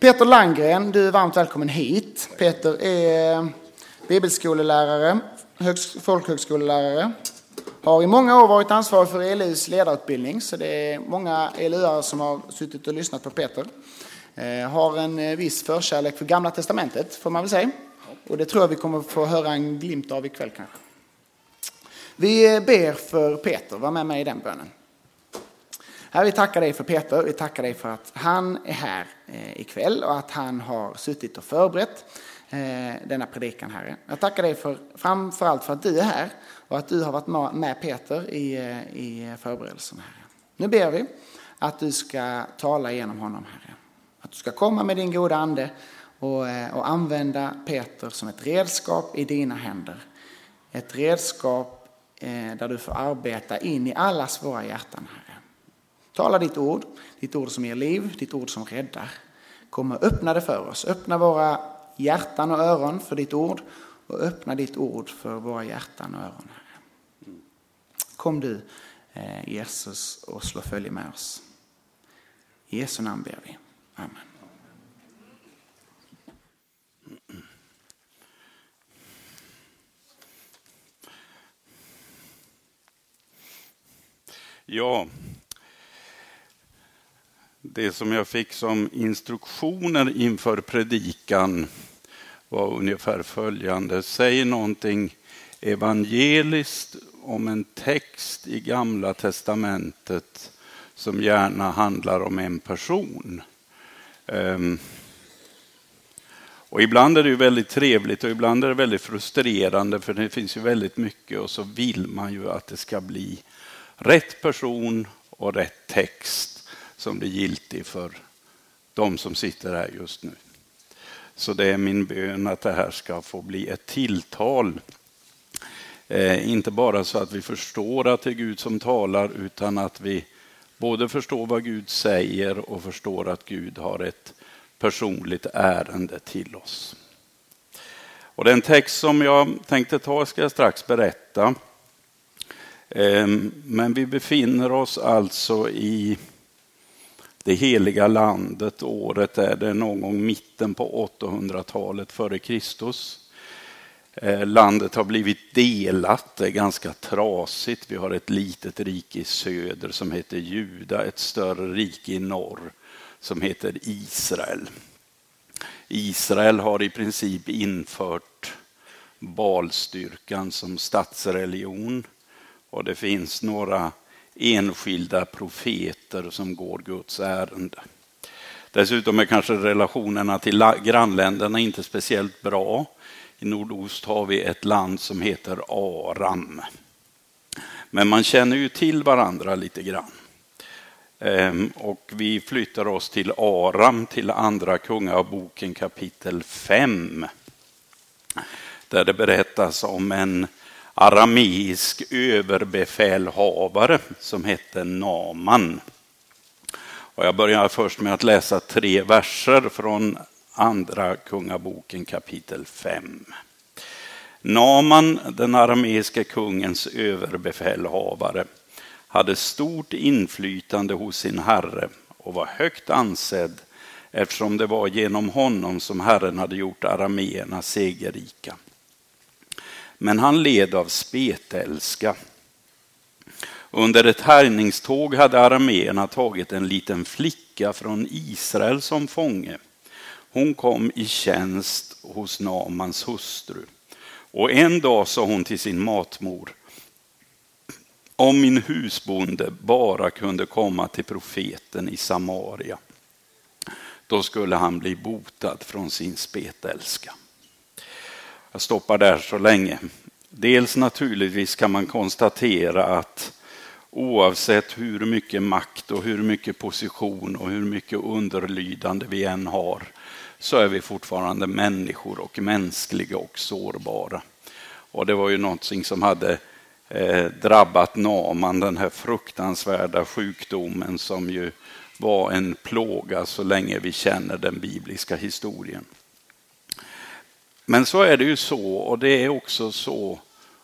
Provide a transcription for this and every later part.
Peter Langgren, du är varmt välkommen hit. Peter är bibelskolelärare, folkhögskolelärare. Har i många år varit ansvarig för ELUs ledarutbildning, så det är många ELU som har suttit och lyssnat på Peter. Eh, har en eh, viss förkärlek för Gamla Testamentet, får man väl säga. Och det tror jag vi kommer få höra en glimt av ikväll kanske. Vi eh, ber för Peter, var med mig i den bönen. Herre, vi tackar dig för Peter. Vi tackar dig för att han är här eh, ikväll och att han har suttit och förberett eh, denna predikan, Herre. Jag tackar dig för, framförallt för att du är här och att du har varit med Peter i, eh, i förberedelsen, Herre. Nu ber vi att du ska tala genom honom, Herre. Att du ska komma med din goda ande och, och använda Peter som ett redskap i dina händer. Ett redskap där du får arbeta in i allas våra hjärtan, Herre. Tala ditt ord, ditt ord som ger liv, ditt ord som räddar. Kom och öppna det för oss. Öppna våra hjärtan och öron för ditt ord och öppna ditt ord för våra hjärtan och öron. Kom du eh, Jesus och slå följe med oss. I Jesu namn ber vi. Amen. Ja, det som jag fick som instruktioner inför predikan var ungefär följande. Säg någonting evangeliskt om en text i Gamla testamentet som gärna handlar om en person. Ehm, och ibland är det ju väldigt trevligt och ibland är det väldigt frustrerande för det finns ju väldigt mycket och så vill man ju att det ska bli rätt person och rätt text som blir giltig för de som sitter här just nu. Så det är min bön att det här ska få bli ett tilltal. Eh, inte bara så att vi förstår att det är Gud som talar utan att vi både förstår vad Gud säger och förstår att Gud har ett personligt ärende till oss. Och den text som jag tänkte ta ska jag strax berätta. Ehm, men vi befinner oss alltså i det heliga landet. Året är det någon gång mitten på 800-talet före Kristus. Eh, landet har blivit delat, det är ganska trasigt. Vi har ett litet rike i söder som heter Juda, ett större rike i norr som heter Israel. Israel har i princip infört balstyrkan som statsreligion och det finns några enskilda profeter som går Guds ärende. Dessutom är kanske relationerna till grannländerna inte speciellt bra. I nordost har vi ett land som heter Aram. Men man känner ju till varandra lite grann. Ehm, och vi flyttar oss till Aram, till andra kungaboken kapitel 5. Där det berättas om en arameisk överbefälhavare som hette Naman. Och jag börjar först med att läsa tre verser från andra kungaboken kapitel 5. Naman, den arameiska kungens överbefälhavare, hade stort inflytande hos sin herre och var högt ansedd eftersom det var genom honom som Herren hade gjort arameerna segerrika men han led av spetälska. Under ett härjningståg hade arméerna tagit en liten flicka från Israel som fånge. Hon kom i tjänst hos Namans hustru. Och en dag sa hon till sin matmor, om min husbonde bara kunde komma till profeten i Samaria, då skulle han bli botad från sin spetälska. Jag stoppar där så länge. Dels naturligtvis kan man konstatera att oavsett hur mycket makt och hur mycket position och hur mycket underlydande vi än har så är vi fortfarande människor och mänskliga och sårbara. Och det var ju någonting som hade eh, drabbat Naman, den här fruktansvärda sjukdomen som ju var en plåga så länge vi känner den bibliska historien. Men så är det ju så, och det är också så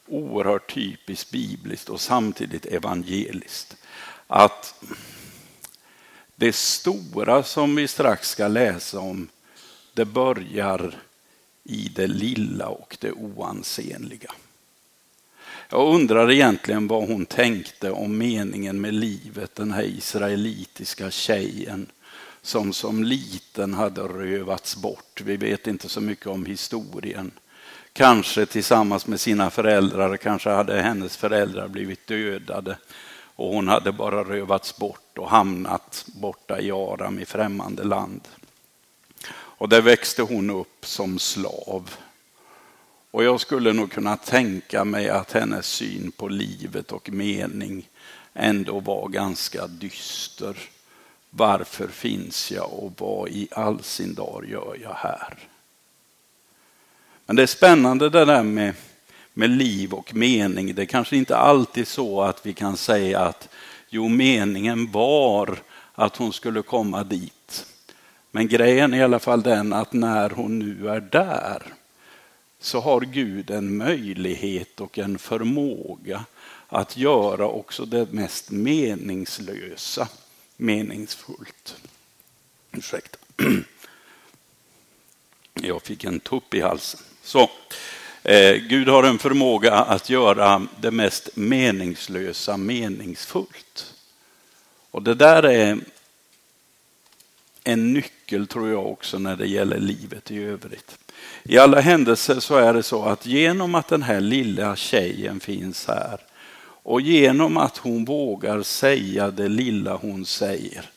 oerhört typiskt bibliskt och samtidigt evangeliskt, att Det stora som vi strax ska läsa om, det börjar i det lilla och det oansenliga. Jag undrar egentligen vad hon tänkte om meningen med livet, den här israelitiska tjejen som som liten hade rövats bort. Vi vet inte så mycket om historien. Kanske tillsammans med sina föräldrar, kanske hade hennes föräldrar blivit dödade och hon hade bara rövats bort och hamnat borta i Aram i främmande land. Och där växte hon upp som slav. Och jag skulle nog kunna tänka mig att hennes syn på livet och mening ändå var ganska dyster. Varför finns jag och vad i all sin dar gör jag här? Men det är spännande det där med, med liv och mening. Det är kanske inte alltid så att vi kan säga att jo, meningen var att hon skulle komma dit. Men grejen är i alla fall den att när hon nu är där så har Gud en möjlighet och en förmåga att göra också det mest meningslösa meningsfullt. Ursäkta. Jag fick en tupp i halsen. Så, eh, Gud har en förmåga att göra det mest meningslösa meningsfullt. Och det där är en nyckel tror jag också när det gäller livet i övrigt. I alla händelser så är det så att genom att den här lilla tjejen finns här och genom att hon vågar säga det lilla hon säger.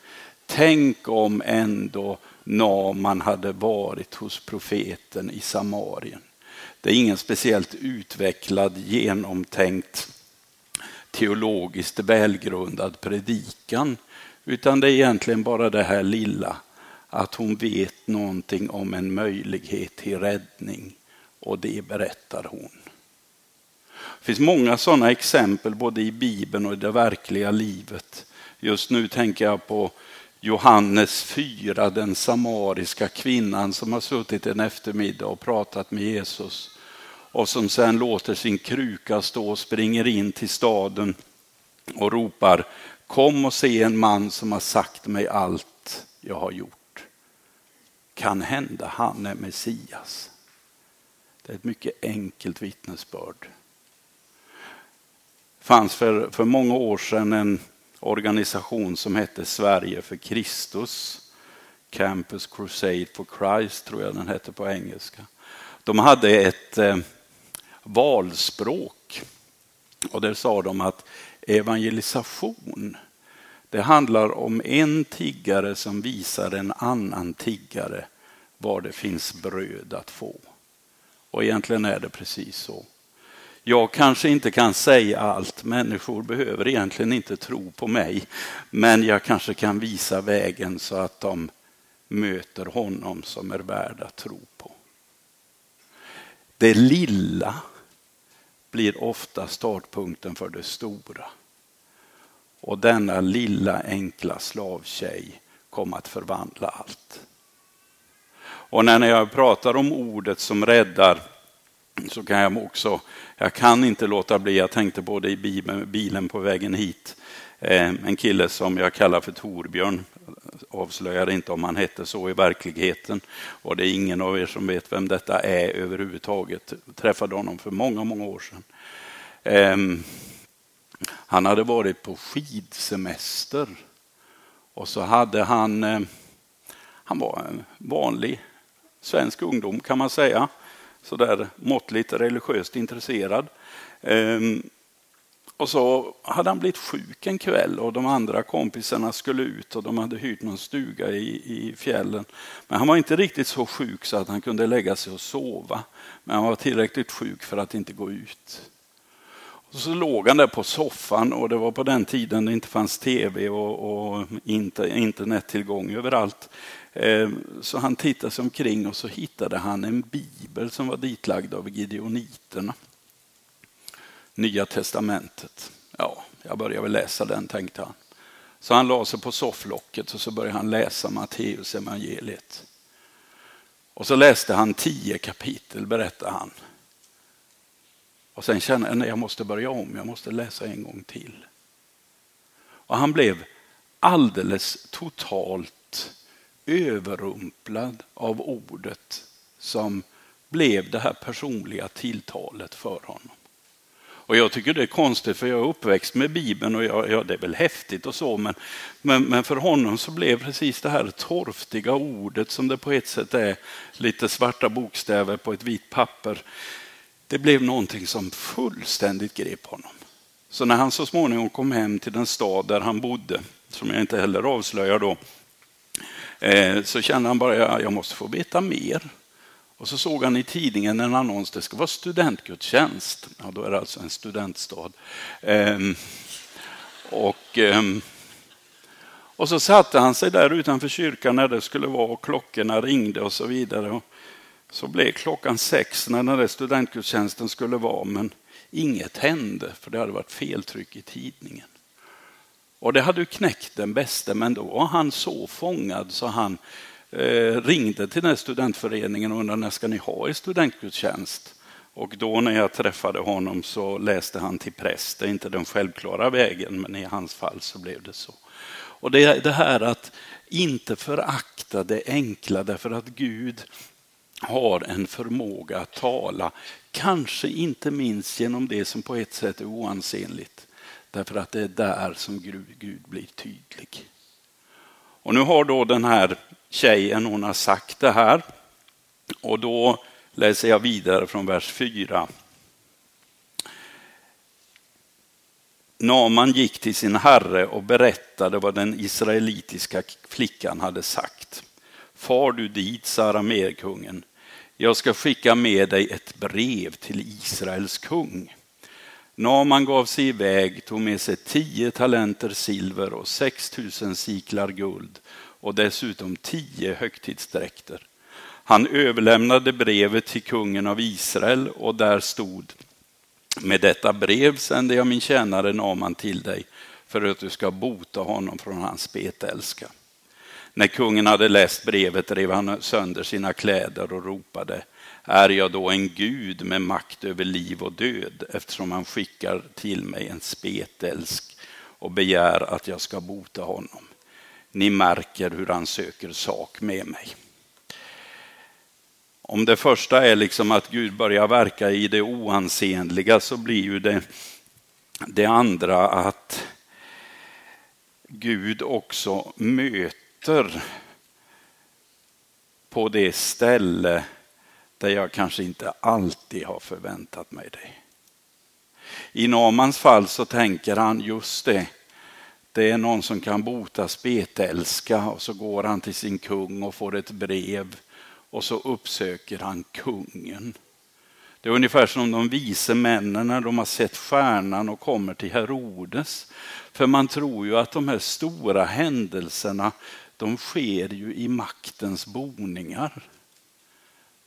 Tänk om ändå Naman hade varit hos profeten i Samarien. Det är ingen speciellt utvecklad, genomtänkt, teologiskt välgrundad predikan, utan det är egentligen bara det här lilla, att hon vet någonting om en möjlighet till räddning och det berättar hon. Det finns många sådana exempel både i Bibeln och i det verkliga livet. Just nu tänker jag på Johannes 4, den samariska kvinnan som har suttit en eftermiddag och pratat med Jesus och som sen låter sin kruka stå och springer in till staden och ropar Kom och se en man som har sagt mig allt jag har gjort. Kan hända han är Messias. Det är ett mycket enkelt vittnesbörd fanns för, för många år sedan en organisation som hette Sverige för Kristus. Campus Crusade for Christ tror jag den hette på engelska. De hade ett eh, valspråk och där sa de att evangelisation det handlar om en tiggare som visar en annan tiggare var det finns bröd att få. Och egentligen är det precis så. Jag kanske inte kan säga allt, människor behöver egentligen inte tro på mig, men jag kanske kan visa vägen så att de möter honom som är värd att tro på. Det lilla blir ofta startpunkten för det stora. Och denna lilla enkla slavtjej kom att förvandla allt. Och när jag pratar om ordet som räddar så kan jag också, jag kan inte låta bli, jag tänkte på det i bilen på vägen hit, ehm, en kille som jag kallar för Torbjörn, avslöjar inte om han hette så i verkligheten och det är ingen av er som vet vem detta är överhuvudtaget. Jag träffade honom för många, många år sedan. Ehm, han hade varit på skidsemester och så hade han, eh, han var en vanlig svensk ungdom kan man säga sådär måttligt religiöst intresserad. Ehm, och så hade han blivit sjuk en kväll och de andra kompisarna skulle ut och de hade hyrt någon stuga i, i fjällen. Men han var inte riktigt så sjuk så att han kunde lägga sig och sova. Men han var tillräckligt sjuk för att inte gå ut. Och så låg han där på soffan och det var på den tiden det inte fanns tv och, och inte, internettillgång överallt. Eh, så han tittade sig omkring och så hittade han en bibel som var ditlagd av gideoniterna. Nya testamentet. Ja, jag börjar väl läsa den tänkte han. Så han la sig på sofflocket och så började han läsa Matteus evangeliet. Och så läste han tio kapitel, berättade han. Och sen kände han att jag måste börja om, jag måste läsa en gång till. Och han blev alldeles totalt överrumplad av ordet som blev det här personliga tilltalet för honom. Och jag tycker det är konstigt för jag är uppväxt med Bibeln och jag, ja, det är väl häftigt och så men, men, men, för honom så blev precis det här torftiga ordet som det på ett sätt är lite svarta bokstäver på ett vitt papper. Det blev någonting som fullständigt grep honom. Så när han så småningom kom hem till den stad där han bodde, som jag inte heller avslöjar då, eh, så kände han bara att jag måste få veta mer. Och så såg han i tidningen en annons, det ska vara studentgudstjänst. Ja, då är det alltså en studentstad. Ehm, och, ehm, och så satte han sig där utanför kyrkan när det skulle vara och klockorna ringde och så vidare. Så blev klockan sex när den där studentgudstjänsten skulle vara, men inget hände för det hade varit feltryck i tidningen. Och det hade ju knäckt den bästa, men då var han så fångad så han eh, ringde till den här studentföreningen och undrade när ska ni ha i studentgudstjänst? Och då när jag träffade honom så läste han till präst. Det är inte den självklara vägen, men i hans fall så blev det så. Och det är det här att inte förakta det enkla därför att Gud har en förmåga att tala, kanske inte minst genom det som på ett sätt är oansenligt. Därför att det är där som Gud, blir tydlig. Och nu har då den här tjejen, hon har sagt det här. Och då läser jag vidare från vers 4. Naman gick till sin herre och berättade vad den israelitiska flickan hade sagt. Far du dit, sa arameerkungen. Jag ska skicka med dig ett brev till Israels kung. Naman gav sig iväg, tog med sig tio talenter silver och sex tusen siklar guld och dessutom tio högtidsdräkter. Han överlämnade brevet till kungen av Israel och där stod med detta brev sände jag min tjänare Naman till dig för att du ska bota honom från hans spetälska. När kungen hade läst brevet rev han sönder sina kläder och ropade är jag då en gud med makt över liv och död eftersom han skickar till mig en spetälsk och begär att jag ska bota honom. Ni märker hur han söker sak med mig. Om det första är liksom att Gud börjar verka i det oansenliga så blir ju det, det andra att Gud också möter på det ställe där jag kanske inte alltid har förväntat mig det. I Namans fall så tänker han just det, det är någon som kan bota spetälska och så går han till sin kung och får ett brev och så uppsöker han kungen. Det är ungefär som de vise männen när de har sett stjärnan och kommer till Herodes. För man tror ju att de här stora händelserna de sker ju i maktens boningar.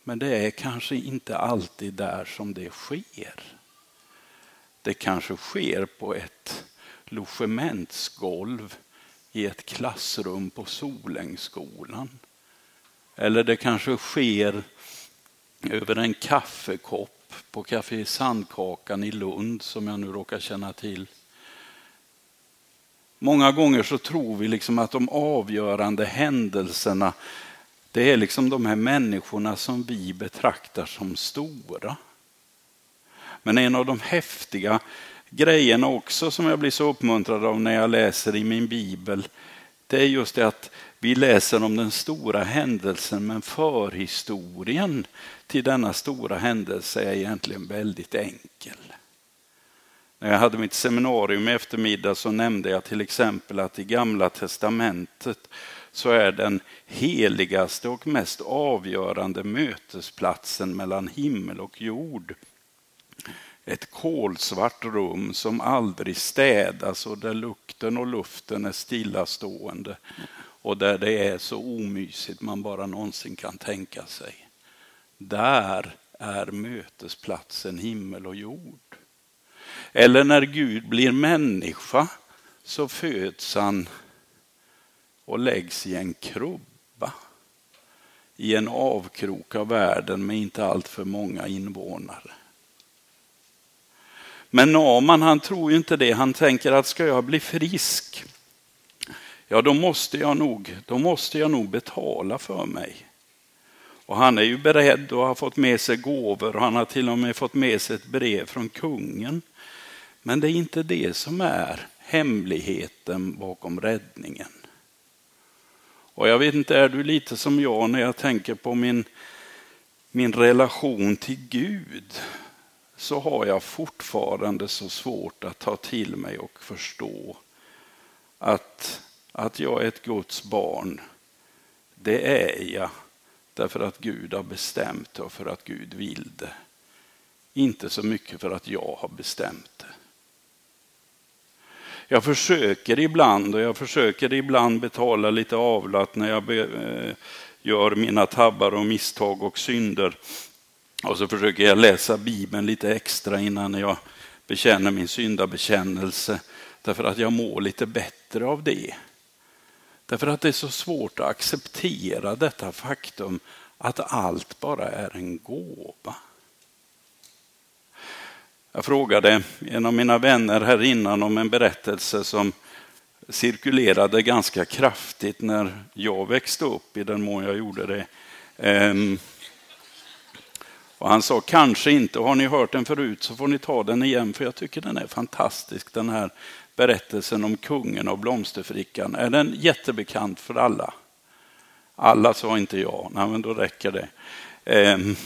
Men det är kanske inte alltid där som det sker. Det kanske sker på ett logementsgolv i ett klassrum på Solängsskolan. Eller det kanske sker över en kaffekopp på Café Sandkakan i Lund som jag nu råkar känna till. Många gånger så tror vi liksom att de avgörande händelserna det är liksom de här människorna som vi betraktar som stora. Men en av de häftiga grejerna också som jag blir så uppmuntrad av när jag läser i min bibel, det är just det att vi läser om den stora händelsen men förhistorien till denna stora händelse är egentligen väldigt enkel. När jag hade mitt seminarium i eftermiddag så nämnde jag till exempel att i gamla testamentet så är den heligaste och mest avgörande mötesplatsen mellan himmel och jord ett kolsvart rum som aldrig städas och där lukten och luften är stillastående och där det är så omysigt man bara någonsin kan tänka sig. Där är mötesplatsen himmel och jord. Eller när Gud blir människa så föds han och läggs i en krubba i en avkrok av världen med inte alltför många invånare. Men Naman han tror ju inte det. Han tänker att ska jag bli frisk, ja då måste jag nog, då måste jag nog betala för mig. Och han är ju beredd och har fått med sig gåvor och han har till och med fått med sig ett brev från kungen. Men det är inte det som är hemligheten bakom räddningen. Och jag vet inte, är du lite som jag när jag tänker på min, min relation till Gud? Så har jag fortfarande så svårt att ta till mig och förstå att, att jag är ett Guds barn. Det är jag därför att Gud har bestämt det och för att Gud vill det. Inte så mycket för att jag har bestämt det. Jag försöker ibland och jag försöker ibland betala lite avlat när jag eh, gör mina tabbar och misstag och synder. Och så försöker jag läsa Bibeln lite extra innan jag bekänner min syndabekännelse. Därför att jag mår lite bättre av det. Därför att det är så svårt att acceptera detta faktum att allt bara är en gåva. Jag frågade en av mina vänner här innan om en berättelse som cirkulerade ganska kraftigt när jag växte upp, i den mån jag gjorde det. Ehm, och han sa, kanske inte, har ni hört den förut så får ni ta den igen, för jag tycker den är fantastisk, den här berättelsen om kungen och blomsterfrickan. Är den jättebekant för alla? Alla sa inte ja, nej men då räcker det. Ehm,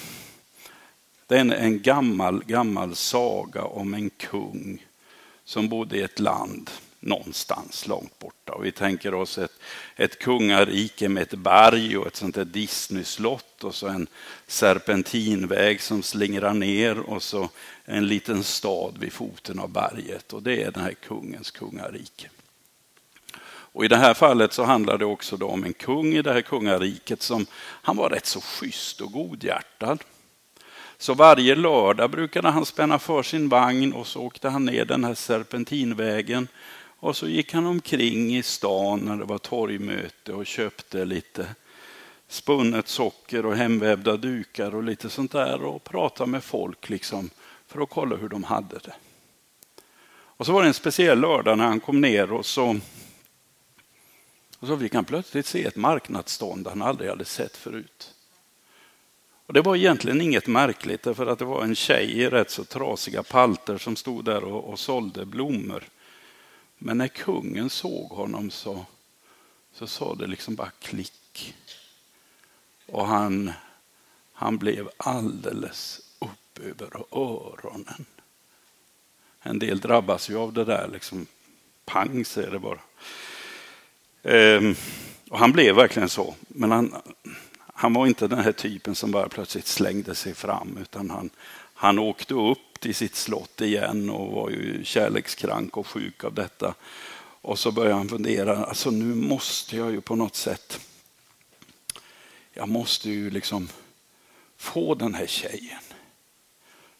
det är en, en gammal, gammal saga om en kung som bodde i ett land någonstans långt borta. Och vi tänker oss ett, ett kungarike med ett berg och ett sånt där Disney-slott och så en serpentinväg som slingrar ner och så en liten stad vid foten av berget. Och det är den här kungens kungarike. Och I det här fallet så handlar det också om en kung i det här kungariket som han var rätt så schysst och godhjärtad. Så varje lördag brukade han spänna för sin vagn och så åkte han ner den här serpentinvägen och så gick han omkring i stan när det var torgmöte och köpte lite spunnet socker och hemvävda dukar och lite sånt där och pratade med folk liksom för att kolla hur de hade det. Och så var det en speciell lördag när han kom ner och så, och så fick han plötsligt se ett marknadsstånd han aldrig hade sett förut. Och Det var egentligen inget märkligt därför att det var en tjej i rätt så trasiga palter som stod där och, och sålde blommor. Men när kungen såg honom så, så sa det liksom bara klick. Och han, han blev alldeles upp över öronen. En del drabbas ju av det där, liksom pang säger det bara. Ehm, och han blev verkligen så. Men han, han var inte den här typen som bara plötsligt slängde sig fram, utan han, han åkte upp till sitt slott igen och var ju kärlekskrank och sjuk av detta. Och så började han fundera, alltså nu måste jag ju på något sätt, jag måste ju liksom få den här tjejen.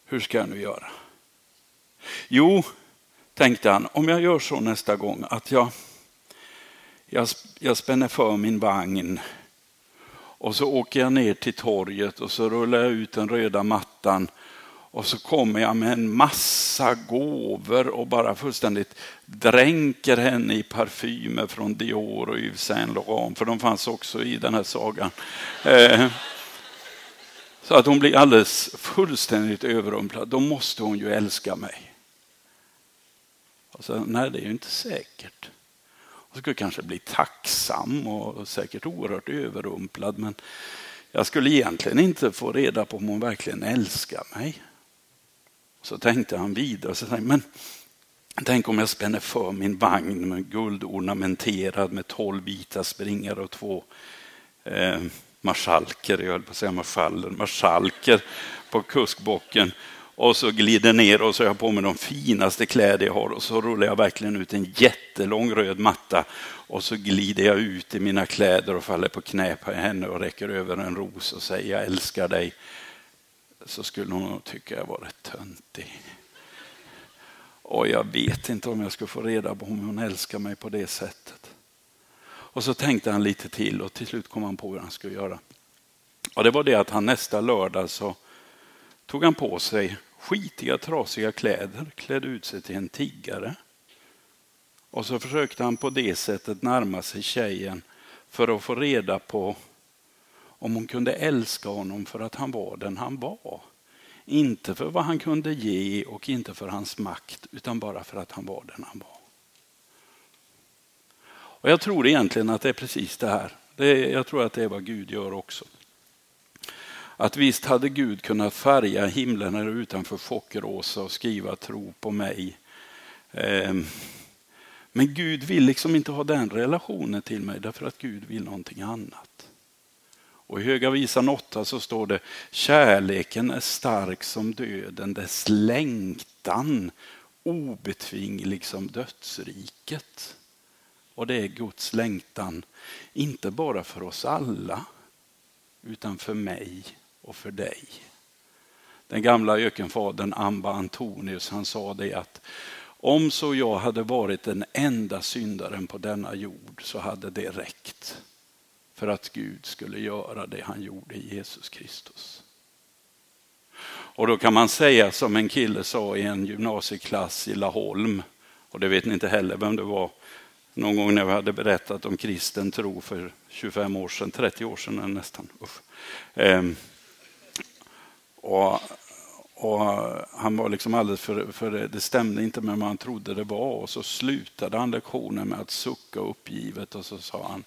Hur ska jag nu göra? Jo, tänkte han, om jag gör så nästa gång att jag, jag, jag spänner för min vagn och så åker jag ner till torget och så rullar jag ut den röda mattan och så kommer jag med en massa gåvor och bara fullständigt dränker henne i parfymer från Dior och Yves Saint Laurent, för de fanns också i den här sagan. Eh, så att hon blir alldeles fullständigt överrumplad. Då måste hon ju älska mig. Alltså, nej, det är ju inte säkert. Jag skulle kanske bli tacksam och säkert oerhört överrumplad. Men jag skulle egentligen inte få reda på om hon verkligen älskar mig. Så tänkte han vidare. Så tänkte, men tänk om jag spänner för min vagn med guldornamenterad med tolv vita springare och två eh, marskalker, jag höll på att säga marschaller, marskalker på kuskbocken och så glider ner och så har jag på mig de finaste kläder jag har och så rullar jag verkligen ut en jättelång röd matta och så glider jag ut i mina kläder och faller på knä på henne och räcker över en ros och säger jag älskar dig. Så skulle hon nog tycka jag var rätt töntig. Och jag vet inte om jag skulle få reda på om hon älskar mig på det sättet. Och så tänkte han lite till och till slut kom han på hur han skulle göra. Och det var det att han nästa lördag så tog han på sig skitiga trasiga kläder, klädde ut sig till en tiggare Och så försökte han på det sättet närma sig tjejen för att få reda på om hon kunde älska honom för att han var den han var. Inte för vad han kunde ge och inte för hans makt, utan bara för att han var den han var. Och Jag tror egentligen att det är precis det här. Det är, jag tror att det är vad Gud gör också. Att visst hade Gud kunnat färga himlen här utanför Fockeråsa och skriva tro på mig. Ehm, men Gud vill liksom inte ha den relationen till mig därför att Gud vill någonting annat. Och i Höga visan 8 så står det kärleken är stark som döden, dess längtan obetvinglig som liksom dödsriket. Och det är Guds längtan, inte bara för oss alla, utan för mig och för dig. Den gamla ökenfadern Amba Antonius han sa det att om så jag hade varit den enda syndaren på denna jord så hade det räckt för att Gud skulle göra det han gjorde i Jesus Kristus. Och då kan man säga som en kille sa i en gymnasieklass i Laholm, och det vet ni inte heller vem det var, någon gång när vi hade berättat om kristen tro för 25 år sedan, 30 år sedan nästan. Ehm, och, och, han var liksom alldeles för, för det stämde inte med vad han trodde det var och så slutade han lektionen med att sucka uppgivet och så sa han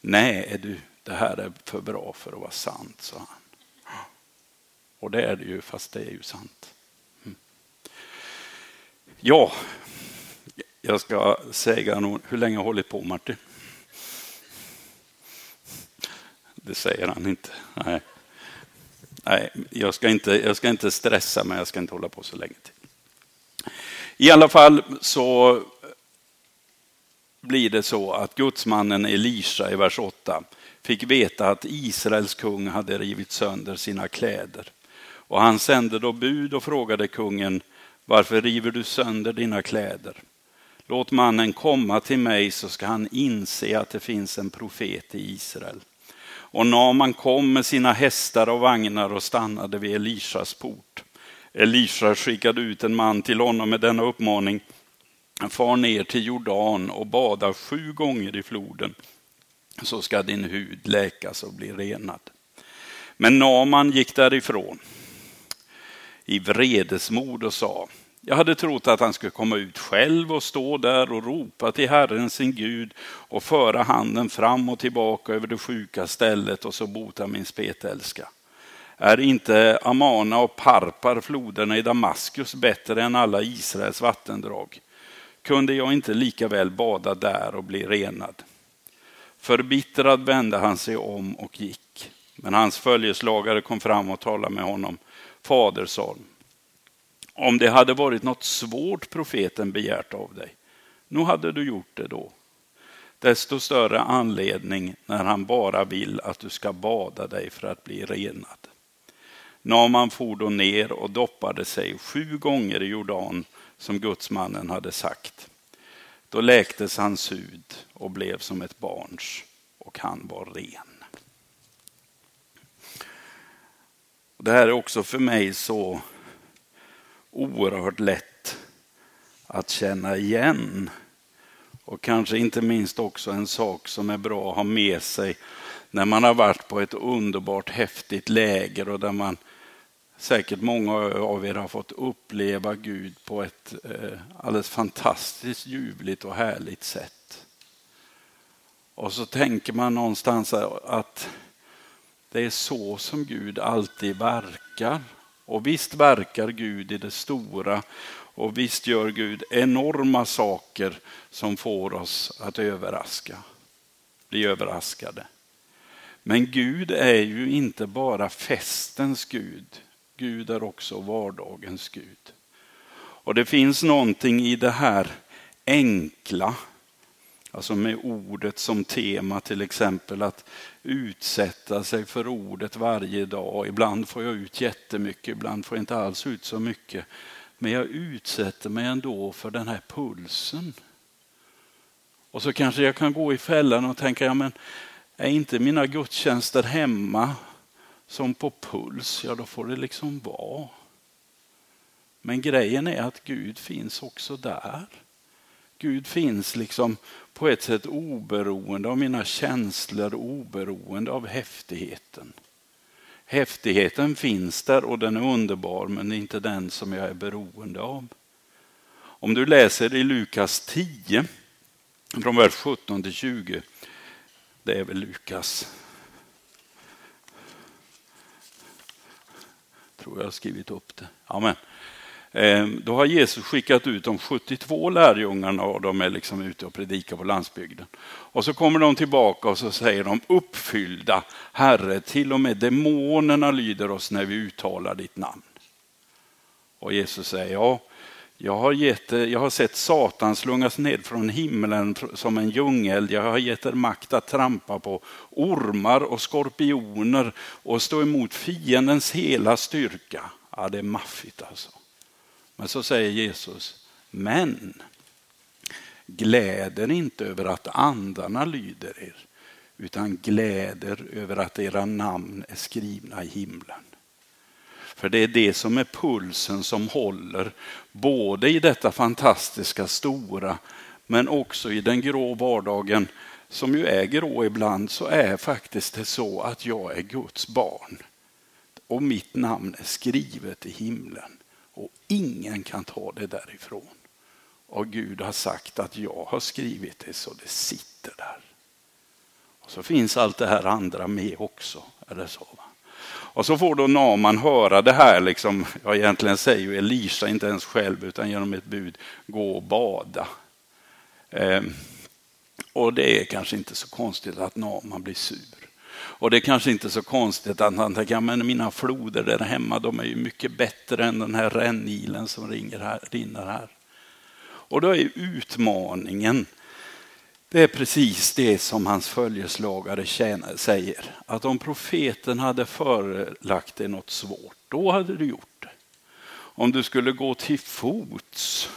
Nej du, det här är för bra för att vara sant, sa han. Och det är det ju, fast det är ju sant. Mm. Ja, jag ska säga någon, hur länge har jag hållit på Martin? Det säger han inte. Nej, Nej jag, ska inte, jag ska inte stressa men jag ska inte hålla på så länge till. I alla fall så blir det så att gudsmannen Elisha i vers 8 fick veta att Israels kung hade rivit sönder sina kläder. Och han sände då bud och frågade kungen, varför river du sönder dina kläder? Låt mannen komma till mig så ska han inse att det finns en profet i Israel. Och Naman kom med sina hästar och vagnar och stannade vid Elishas port. Elisha skickade ut en man till honom med denna uppmaning. Far ner till Jordan och badar sju gånger i floden så ska din hud läkas och bli renad. Men Naman gick därifrån i vredesmod och sa jag hade trott att han skulle komma ut själv och stå där och ropa till Herren sin Gud och föra handen fram och tillbaka över det sjuka stället och så bota min spetälska. Är inte Amana och Parpar, floderna i Damaskus, bättre än alla Israels vattendrag? Kunde jag inte lika väl bada där och bli renad? Förbittrad vände han sig om och gick. Men hans följeslagare kom fram och talade med honom. Fader, sa om det hade varit något svårt profeten begärt av dig, nu hade du gjort det då. Desto större anledning när han bara vill att du ska bada dig för att bli renad. Naman for då ner och doppade sig sju gånger i Jordan som gudsmannen hade sagt. Då läktes hans hud och blev som ett barns och han var ren. Det här är också för mig så oerhört lätt att känna igen. Och kanske inte minst också en sak som är bra att ha med sig när man har varit på ett underbart häftigt läger och där man säkert många av er har fått uppleva Gud på ett eh, alldeles fantastiskt ljuvligt och härligt sätt. Och så tänker man någonstans att det är så som Gud alltid verkar. Och visst verkar Gud i det stora och visst gör Gud enorma saker som får oss att överraska, bli överraskade. Men Gud är ju inte bara festens Gud. Gud är också vardagens Gud. Och det finns någonting i det här enkla, alltså med ordet som tema till exempel, att utsätta sig för ordet varje dag. Ibland får jag ut jättemycket, ibland får jag inte alls ut så mycket. Men jag utsätter mig ändå för den här pulsen. Och så kanske jag kan gå i fällan och tänka, ja men är inte mina gudstjänster hemma som på puls, ja då får det liksom vara. Men grejen är att Gud finns också där. Gud finns liksom på ett sätt oberoende av mina känslor, oberoende av häftigheten. Häftigheten finns där och den är underbar men det är inte den som jag är beroende av. Om du läser i Lukas 10 från vers 17 till 20. Det är väl Lukas. Tror jag har skrivit upp det. Amen. Ehm, då har Jesus skickat ut de 72 lärjungarna och de är liksom ute och predikar på landsbygden. Och så kommer de tillbaka och så säger de uppfyllda, Herre, till och med demonerna lyder oss när vi uttalar ditt namn. Och Jesus säger, ja, jag har, gett, eh, jag har sett Satan slungas ned från himlen som en djungel. Jag har gett er makt att trampa på ormar och skorpioner och stå emot fiendens hela styrka. Ja, det är maffigt alltså. Men så säger Jesus, men gläder inte över att andarna lyder er, utan gläder över att era namn är skrivna i himlen. För det är det som är pulsen som håller, både i detta fantastiska stora, men också i den grå vardagen, som ju är grå ibland, så är faktiskt det så att jag är Guds barn. Och mitt namn är skrivet i himlen. Och ingen kan ta det därifrån. Och Gud har sagt att jag har skrivit det så det sitter där. Och så finns allt det här andra med också. Eller så, va? Och så får då Naman höra det här, liksom, ja, egentligen säger ju Elisa inte ens själv utan genom ett bud, gå och bada. Eh, och det är kanske inte så konstigt att Naman blir sur. Och det är kanske inte så konstigt att han tänker, men mina floder där hemma, de är ju mycket bättre än den här rännilen som ringer här, rinner här. Och då är utmaningen det är precis det som hans följeslagare säger. Att om profeten hade förelagt dig något svårt, då hade du gjort det. Om du skulle gå till fots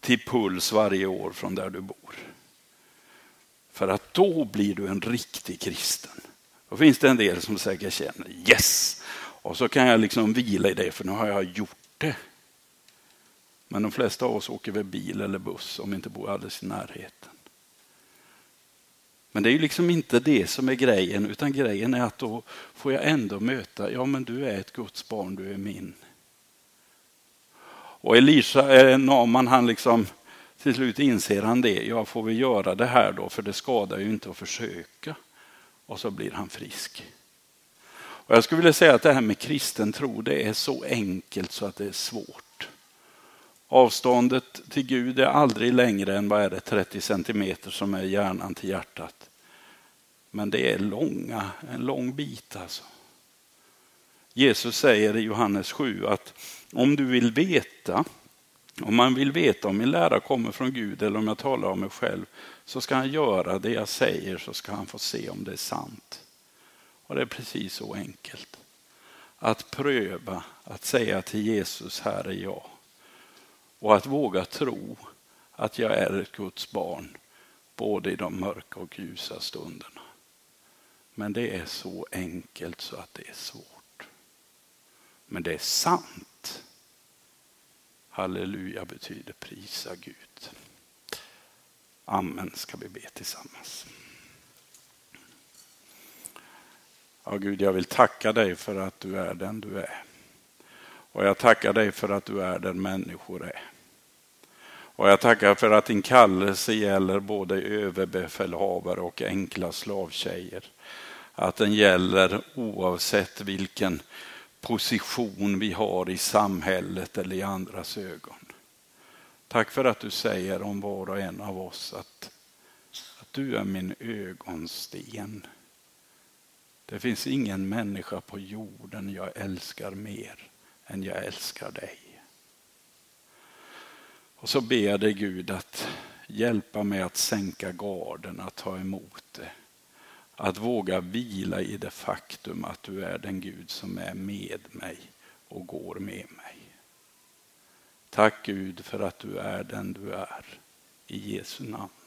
till Puls varje år från där du bor. För att då blir du en riktig kristen. Då finns det en del som säkert känner yes, och så kan jag liksom vila i det för nu har jag gjort det. Men de flesta av oss åker väl bil eller buss om vi inte bor alldeles i närheten. Men det är ju liksom inte det som är grejen, utan grejen är att då får jag ändå möta, ja men du är ett Guds barn, du är min. Och Elisa, eh, Naman, han liksom, till slut inser han det, ja får vi göra det här då, för det skadar ju inte att försöka. Och så blir han frisk. Och jag skulle vilja säga att det här med kristen tro, det är så enkelt så att det är svårt. Avståndet till Gud är aldrig längre än vad är det, 30 centimeter som är hjärnan till hjärtat. Men det är långa, en lång bit alltså. Jesus säger i Johannes 7 att om du vill veta, om man vill veta om min lära kommer från Gud eller om jag talar om mig själv, så ska han göra det jag säger så ska han få se om det är sant. Och det är precis så enkelt. Att pröva, att säga till Jesus, här är jag. Och att våga tro att jag är ett Guds barn, både i de mörka och ljusa stunderna. Men det är så enkelt så att det är svårt. Men det är sant. Halleluja betyder prisa Gud. Amen ska vi be tillsammans. Ja, Gud, jag vill tacka dig för att du är den du är. Och jag tackar dig för att du är den människor är. Och jag tackar för att din kallelse gäller både överbefälhavare och enkla slavtjejer. Att den gäller oavsett vilken position vi har i samhället eller i andras ögon. Tack för att du säger om var och en av oss att, att du är min ögonsten. Det finns ingen människa på jorden jag älskar mer än jag älskar dig. Och så ber jag dig Gud att hjälpa mig att sänka garden, att ta emot det. Att våga vila i det faktum att du är den Gud som är med mig och går med mig. Tack Gud för att du är den du är. I Jesu namn.